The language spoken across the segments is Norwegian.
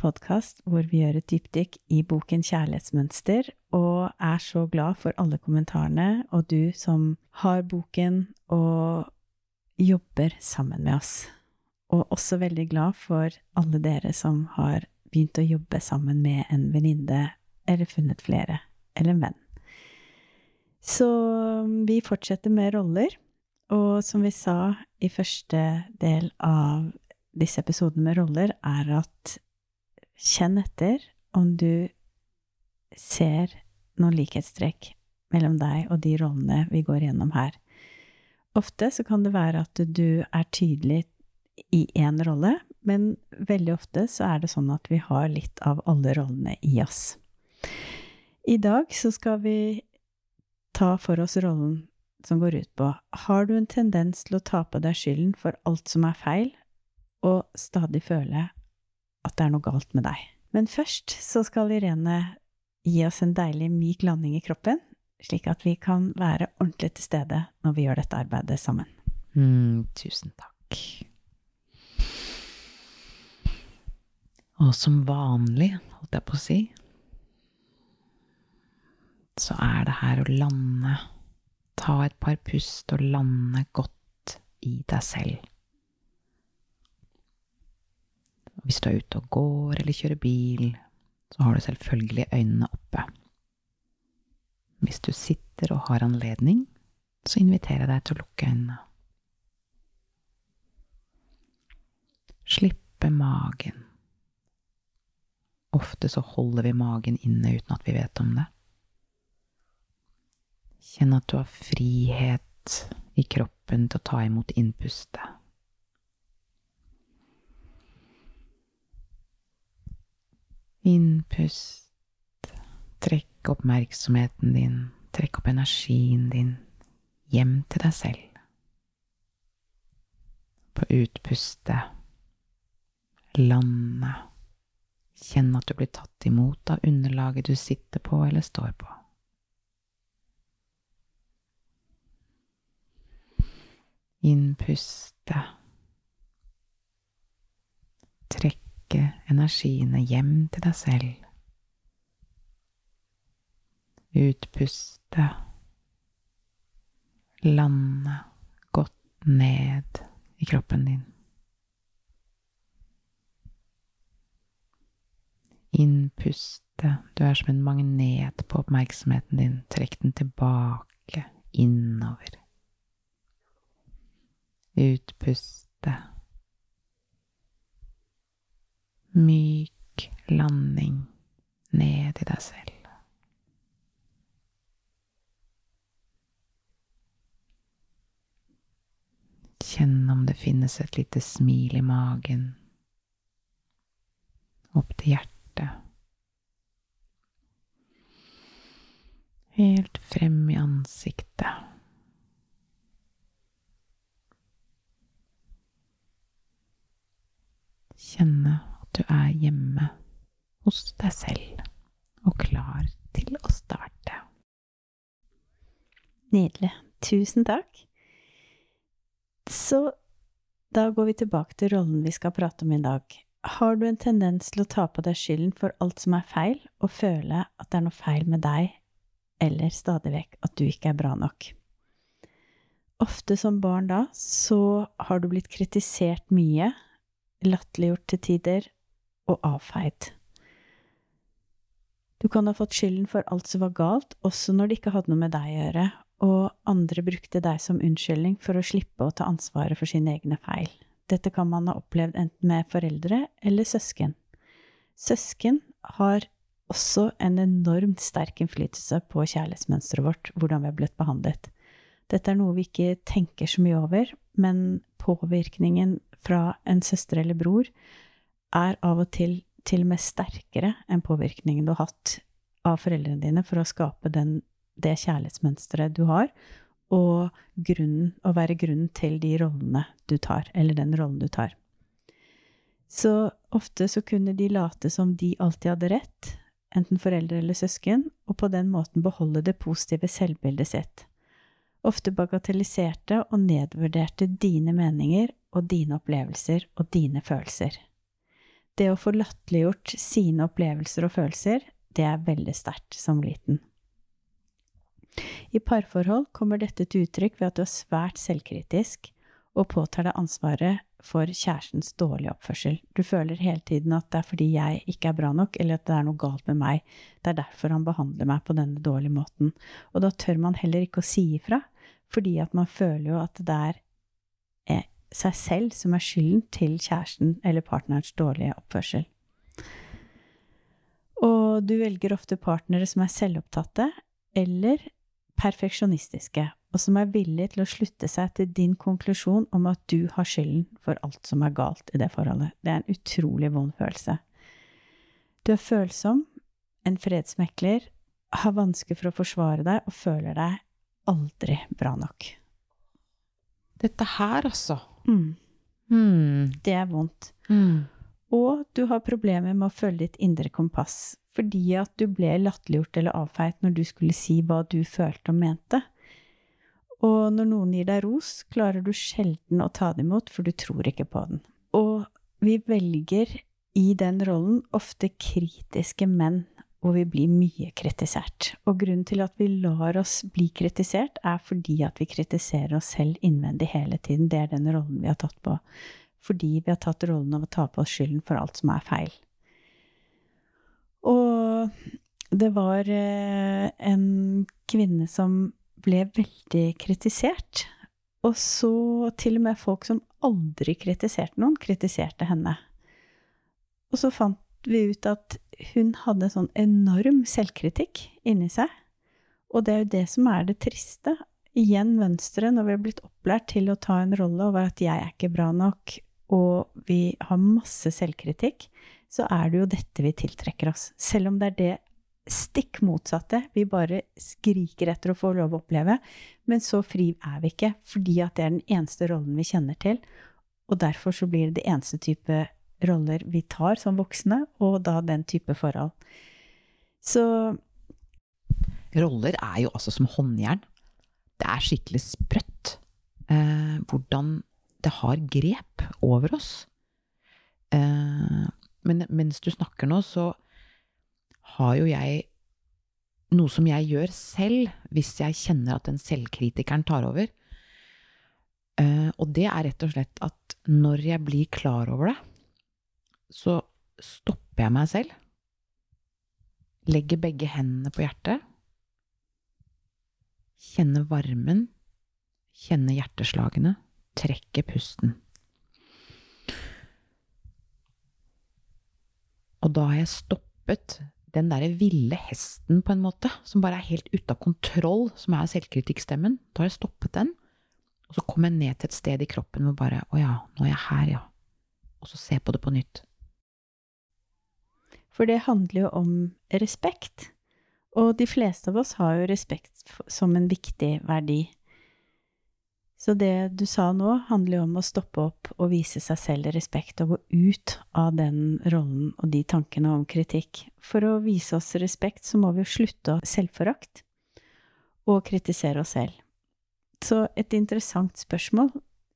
podkast hvor vi gjør et dypdykk i boken Kjærlighetsmønster, og er så glad for alle kommentarene, og du som har boken og jobber sammen med oss. Og også veldig glad for alle dere som har begynt å jobbe sammen med en venninne, eller funnet flere, eller en venn. Så um, vi fortsetter med roller, og som vi sa i første del av disse episodene med roller, er at kjenn etter om du ser noen likhetstrekk mellom deg og de rollene vi går gjennom her. Ofte så kan det være at du er tydelig i én rolle, men veldig ofte så er det sånn at vi har litt av alle rollene i oss. I dag så skal vi ta for oss rollen som går ut på Har du en tendens til å ta på deg skylden for alt som er feil, og stadig føle at det er noe galt med deg? Men først så skal Irene gi oss en deilig, myk landing i kroppen, slik at vi kan være ordentlig til stede når vi gjør dette arbeidet sammen. Mm, tusen takk. Og som vanlig, holdt jeg på å si, så er det her å lande. Ta et par pust og lande godt i deg selv. Hvis du er ute og går eller kjører bil, så har du selvfølgelig øynene oppe. Hvis du sitter og har anledning, så inviterer jeg deg til å lukke øynene. Slippe magen. Ofte så holder vi magen inne uten at vi vet om det. Kjenn at du har frihet i kroppen til å ta imot innpustet. Innpust. Trekk oppmerksomheten din, trekk opp energien din hjem til deg selv. På utpustet lande. Kjenn at du blir tatt imot av underlaget du sitter på eller står på. Innpuste. Trekke energiene hjem til deg selv. Utpuste. Lande godt ned i kroppen din. Innpuste. Du er som en magnet på oppmerksomheten din. Trekk den tilbake, innover. Utpuste. Myk landing ned i deg selv. Kjenn om det finnes et lite smil i magen, opp til hjertet. Helt frem i ansiktet. Kjenne at du er hjemme hos deg selv og klar til å starte. Nydelig. Tusen takk. Så da går vi tilbake til rollen vi skal prate om i dag. Har du en tendens til å ta på deg skylden for alt som er feil, og føle at det er noe feil med deg, eller stadig vekk at du ikke er bra nok? Ofte som barn da, så har du blitt kritisert mye, latterliggjort til tider og avfeid. Du kan ha fått skylden for alt som var galt, også når det ikke hadde noe med deg å gjøre, og andre brukte deg som unnskyldning for å slippe å ta ansvaret for sine egne feil. Dette kan man ha opplevd enten med foreldre eller søsken. Søsken har også en enormt sterk innflytelse på kjærlighetsmønsteret vårt, hvordan vi har blitt behandlet. Dette er noe vi ikke tenker så mye over, men påvirkningen fra en søster eller bror er av og til til og med sterkere enn påvirkningen du har hatt av foreldrene dine for å skape den, det kjærlighetsmønsteret du har, og grunnen, å være grunnen til de rollene du tar, eller den rollen du tar. Så ofte så kunne de late som de alltid hadde rett, enten foreldre eller søsken, og på den måten beholde det positive selvbildet sitt. Ofte bagatelliserte og nedvurderte dine meninger og dine opplevelser og dine følelser. Det å få latterliggjort sine opplevelser og følelser, det er veldig sterkt som liten. I parforhold kommer dette til uttrykk ved at du er svært selvkritisk og påtar deg ansvaret for kjærestens dårlige oppførsel. Du føler hele tiden at det er fordi jeg ikke er bra nok, eller at det er noe galt med meg. Det er derfor han behandler meg på denne dårlige måten. Og da tør man heller ikke å si ifra, fordi at man føler jo at det er eh, seg selv som er skylden til kjæresten eller partnerens dårlige oppførsel. Og du velger ofte partnere som er selvopptatte eller perfeksjonistiske, og som er villige til å slutte seg til din konklusjon om at du har skylden for alt som er galt i det forholdet. Det er en utrolig vond følelse. Du er følsom, en fredsmekler, har vansker for å forsvare deg og føler deg aldri bra nok. Dette her, altså. Mm. Hmm. Det er vondt. Mm. Og du har problemer med å følge ditt indre kompass, fordi at du ble latterliggjort eller avfeit når du skulle si hva du følte og mente. Og når noen gir deg ros, klarer du sjelden å ta det imot, for du tror ikke på den. Og vi velger i den rollen ofte kritiske menn, og vi blir mye kritisert. Og grunnen til at vi lar oss bli kritisert, er fordi at vi kritiserer oss selv innvendig hele tiden. Det er den rollen vi har tatt på. Fordi vi har tatt rollen av å ta på oss skylden for alt som er feil. Og det var eh, en kvinne som ble veldig kritisert. Og så til og med folk som aldri kritiserte noen, kritiserte henne. Og så fant vi ut at hun hadde sånn enorm selvkritikk inni seg. Og det er jo det som er det triste. Igjen Venstre, når vi er blitt opplært til å ta en rolle over at jeg er ikke bra nok, og vi har masse selvkritikk, så er det jo dette vi tiltrekker oss. Selv om det er det stikk motsatte vi bare skriker etter å få lov å oppleve, men så fri er vi ikke, fordi at det er den eneste rollen vi kjenner til, og derfor så blir det det eneste type roller vi tar som voksne, og da den type forhold. Så Roller er jo altså som håndjern. Det er skikkelig sprøtt eh, hvordan det har grep over oss. Eh, men mens du snakker nå, så har jo jeg noe som jeg gjør selv hvis jeg kjenner at den selvkritikeren tar over. Eh, og det er rett og slett at når jeg blir klar over det, så stopper jeg meg selv. Legger begge hendene på hjertet. Kjenner varmen. Kjenner hjerteslagene. Trekker pusten. Og da har jeg stoppet den derre ville hesten, på en måte, som bare er helt ute av kontroll, som er selvkritikkstemmen. Da har jeg stoppet den, og så kommer jeg ned til et sted i kroppen hvor bare Å ja, nå er jeg her, ja. Og så se på det på nytt. For det handler jo om respekt. Og de fleste av oss har jo respekt som en viktig verdi. Så det du sa nå, handler jo om å stoppe opp og vise seg selv respekt og gå ut av den rollen og de tankene om kritikk. For å vise oss respekt, så må vi jo slutte å selvforakt og kritisere oss selv. Så et interessant spørsmål,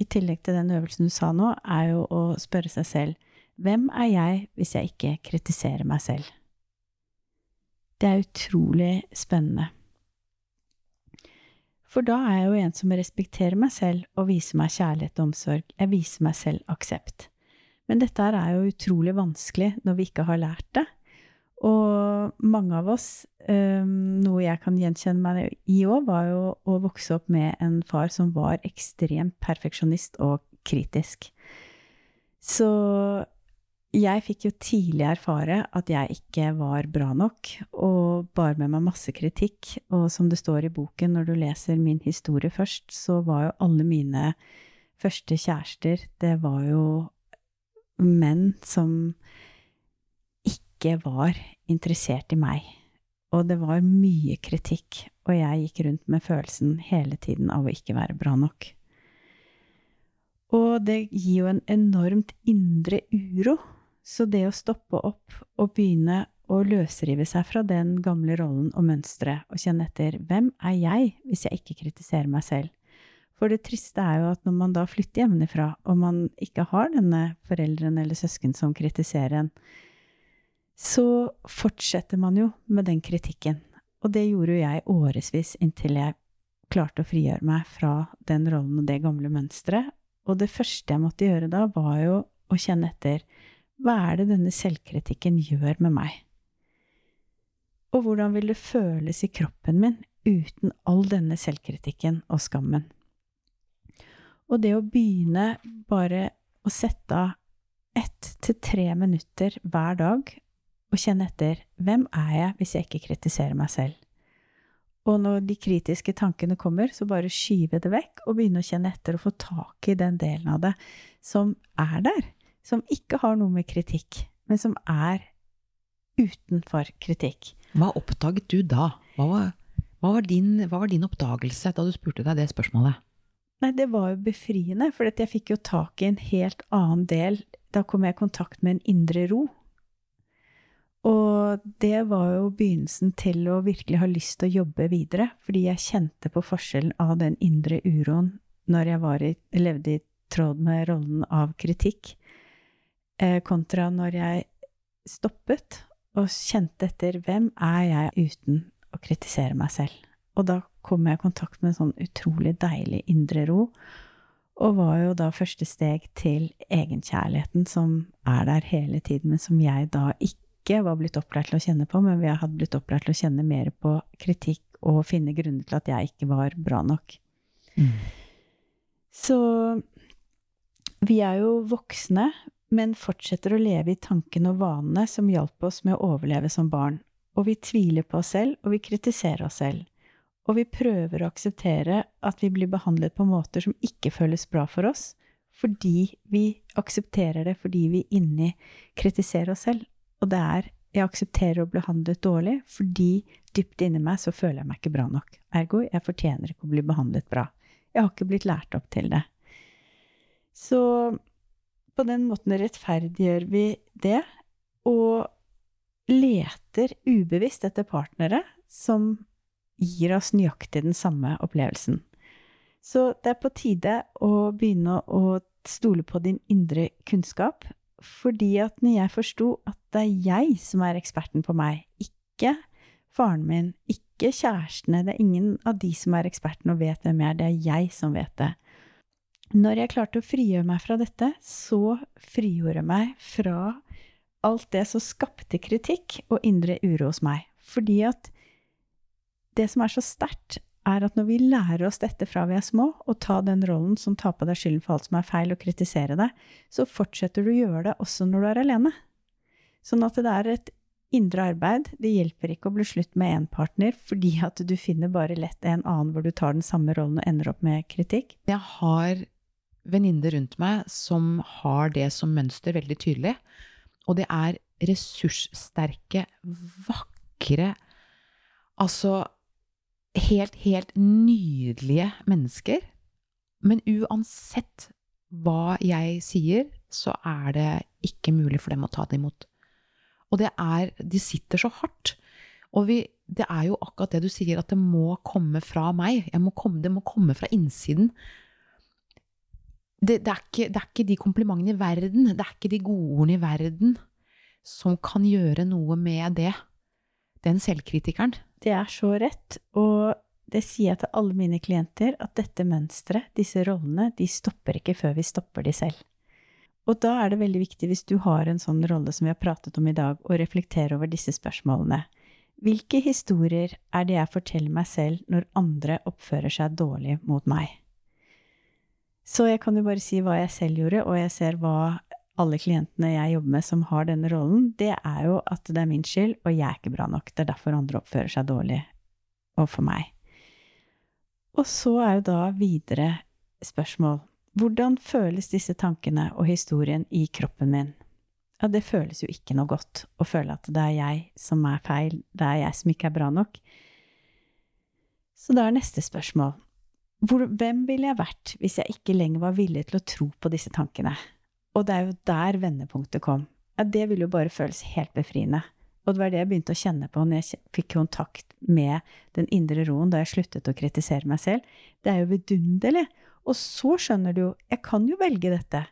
i tillegg til den øvelsen du sa nå, er jo å spørre seg selv hvem er jeg hvis jeg ikke kritiserer meg selv? Det er utrolig spennende. For da er jeg jo en som respekterer meg selv og viser meg kjærlighet og omsorg. Jeg viser meg selv aksept. Men dette her er jo utrolig vanskelig når vi ikke har lært det. Og mange av oss, noe jeg kan gjenkjenne meg i òg, var jo å vokse opp med en far som var ekstremt perfeksjonist og kritisk. Så jeg fikk jo tidlig erfare at jeg ikke var bra nok, og bar med meg masse kritikk. Og som det står i boken, når du leser min historie først, så var jo alle mine første kjærester, det var jo menn som ikke var interessert i meg. Og det var mye kritikk, og jeg gikk rundt med følelsen hele tiden av å ikke være bra nok. Og det gir jo en enormt indre uro, så det å stoppe opp og begynne å løsrive seg fra den gamle rollen og mønsteret og kjenne etter hvem er jeg hvis jeg ikke kritiserer meg selv? For det triste er jo at når man da flytter hjemmefra, og man ikke har denne foreldren eller søsken som kritiserer en, så fortsetter man jo med den kritikken. Og det gjorde jo jeg årevis inntil jeg klarte å frigjøre meg fra den rollen og det gamle mønsteret. Og det første jeg måtte gjøre da, var jo å kjenne etter hva er det denne selvkritikken gjør med meg? Og hvordan vil det føles i kroppen min uten all denne selvkritikken og skammen? Og det å begynne bare å sette av ett til tre minutter hver dag og kjenne etter hvem er jeg hvis jeg ikke kritiserer meg selv? Og når de kritiske tankene kommer, så bare skyve det vekk og begynne å kjenne etter og få tak i den delen av det som er der, som ikke har noe med kritikk, men som er utenfor kritikk. Hva oppdaget du da? Hva var, hva var, din, hva var din, oppdagelse da du spurte deg det spørsmålet? Nei, det var jo befriende, for jeg fikk jo tak i en helt annen del. Da kom jeg i kontakt med en indre ro. Og det var jo begynnelsen til å virkelig ha lyst til å jobbe videre, fordi jeg kjente på forskjellen av den indre uroen når jeg i, levde i tråd med rollen av kritikk, kontra når jeg stoppet og kjente etter hvem er jeg uten å kritisere meg selv. Og da kom jeg i kontakt med en sånn utrolig deilig indre ro, og var jo da første steg til egenkjærligheten som er der hele tiden, men som jeg da ikke ikke var blitt opplært til å kjenne på, men vi hadde blitt opplært til å kjenne mer på kritikk og finne grunner til at jeg ikke var bra nok. Mm. Så vi er jo voksne, men fortsetter å leve i tankene og vanene som hjalp oss med å overleve som barn. Og vi tviler på oss selv, og vi kritiserer oss selv. Og vi prøver å akseptere at vi blir behandlet på måter som ikke føles bra for oss, fordi vi aksepterer det fordi vi inni kritiserer oss selv. Og det er jeg aksepterer å bli behandlet dårlig fordi dypt inni meg så føler jeg meg ikke bra nok. Ergo, jeg fortjener ikke å bli behandlet bra. Jeg har ikke blitt lært opp til det. Så på den måten rettferdiggjør vi det, og leter ubevisst etter partnere som gir oss nøyaktig den samme opplevelsen. Så det er på tide å begynne å stole på din indre kunnskap, fordi at når jeg forsto at det er jeg som er eksperten på meg, ikke faren min, ikke kjærestene, det er ingen av de som er eksperten og vet hvem jeg er, det er jeg som vet det. Når jeg klarte å frigjøre meg fra dette, så frigjorde jeg meg fra alt det som skapte kritikk og indre uro hos meg. Fordi at det som er så sterkt, er at når vi lærer oss dette fra vi er små, og ta den rollen som tar på deg skylden for alt som er feil, og kritisere det, så fortsetter du å gjøre det også når du er alene. Sånn at det er et indre arbeid. Det hjelper ikke å bli slutt med én partner, fordi at du finner bare lett en annen hvor du tar den samme rollen og ender opp med kritikk. Jeg har venninner rundt meg som har det som mønster veldig tydelig, og det er ressurssterke, vakre Altså helt, helt nydelige mennesker. Men uansett hva jeg sier, så er det ikke mulig for dem å ta det imot. Og det er De sitter så hardt. Og vi, det er jo akkurat det du sier, at det må komme fra meg. Må komme, det må komme fra innsiden. Det, det, er ikke, det er ikke de komplimentene i verden, det er ikke de gode ordene i verden som kan gjøre noe med det. Den selvkritikeren. Det er så rett, og det sier jeg til alle mine klienter, at dette mønsteret, disse rollene, de stopper ikke før vi stopper de selv. Og da er det veldig viktig, hvis du har en sånn rolle som vi har pratet om i dag, å reflektere over disse spørsmålene. Hvilke historier er det jeg forteller meg selv når andre oppfører seg dårlig mot meg? Så jeg kan jo bare si hva jeg selv gjorde, og jeg ser hva alle klientene jeg jobber med som har denne rollen, det er jo at det er min skyld, og jeg er ikke bra nok. Det er derfor andre oppfører seg dårlig overfor meg. Og så er jo da videre spørsmål hvordan føles disse tankene og historien i kroppen min? ja, det føles jo ikke noe godt å føle at det er jeg som er feil, det er jeg som ikke er bra nok. Så da er neste spørsmål hvor, hvem ville jeg vært hvis jeg ikke lenger var villig til å tro på disse tankene? Og det er jo der vendepunktet kom. Ja, det ville jo bare føles helt befriende. Og det var det jeg begynte å kjenne på når jeg fikk kontakt med den indre roen da jeg sluttet å kritisere meg selv. Det er jo vidunderlig. Og så skjønner du jo, jeg kan jo velge dette.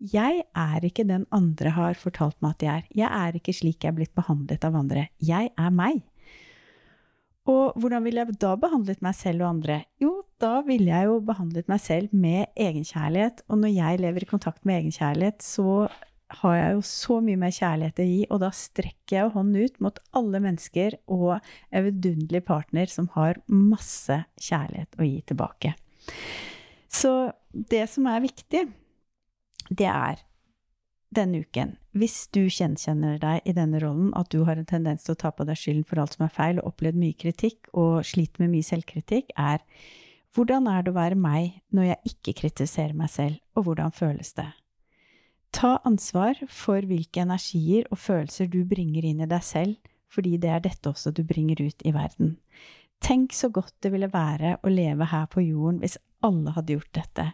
Jeg er ikke den andre har fortalt meg at jeg er. Jeg er ikke slik jeg er blitt behandlet av andre. Jeg er meg. Og hvordan ville jeg da behandlet meg selv og andre? Jo, da ville jeg jo behandlet meg selv med egenkjærlighet. Og når jeg lever i kontakt med egenkjærlighet, så har jeg jo så mye mer kjærlighet å gi, og da strekker jeg hånden ut mot alle mennesker og en vidunderlig partner som har masse kjærlighet å gi tilbake. Så det som er viktig, det er denne uken, hvis du gjenkjenner deg i denne rollen, at du har en tendens til å ta på deg skylden for alt som er feil, og opplevd mye kritikk og sliter med mye selvkritikk, er hvordan er det å være meg når jeg ikke kritiserer meg selv, og hvordan føles det? Ta ansvar for hvilke energier og følelser du bringer inn i deg selv, fordi det er dette også du bringer ut i verden. Tenk så godt det ville være å leve her på jorden hvis alle hadde gjort dette.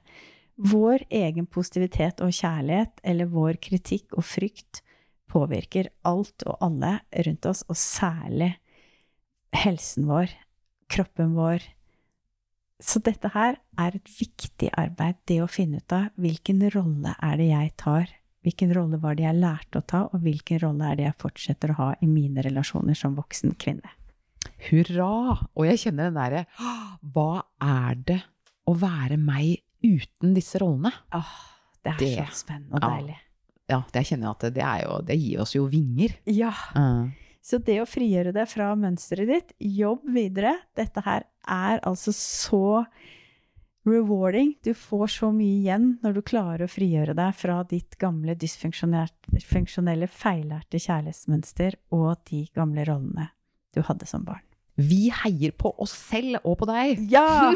Vår egen positivitet og kjærlighet, eller vår kritikk og frykt, påvirker alt og alle rundt oss, og særlig helsen vår, kroppen vår. Så dette her er et viktig arbeid, det å finne ut av hvilken rolle er det jeg tar, hvilken rolle var det jeg lærte å ta, og hvilken rolle er det jeg fortsetter å ha i mine relasjoner som voksen kvinne. Hurra! Og jeg kjenner den derre Hva er det å være meg uten disse rollene. Åh, det er det, så spennende og deilig. Ja, det jeg kjenner at det, jo, det gir oss jo vinger. Ja. Mm. Så det å frigjøre deg fra mønsteret ditt, jobb videre. Dette her er altså så rewarding. Du får så mye igjen når du klarer å frigjøre deg fra ditt gamle dysfunksjonelle, feillærte kjærlighetsmønster og de gamle rollene du hadde som barn. Vi heier på oss selv og på deg! Ja!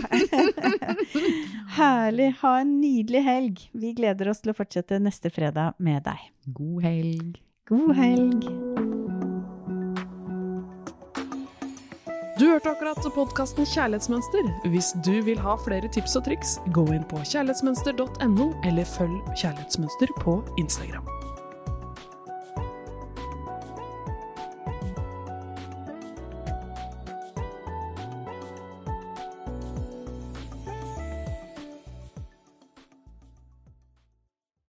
Herlig. Ha en nydelig helg. Vi gleder oss til å fortsette neste fredag med deg. God helg. God helg. Du hørte akkurat podkasten Kjærlighetsmønster. Hvis du vil ha flere tips og triks, gå inn på kjærlighetsmønster.no, eller følg Kjærlighetsmønster på Instagram.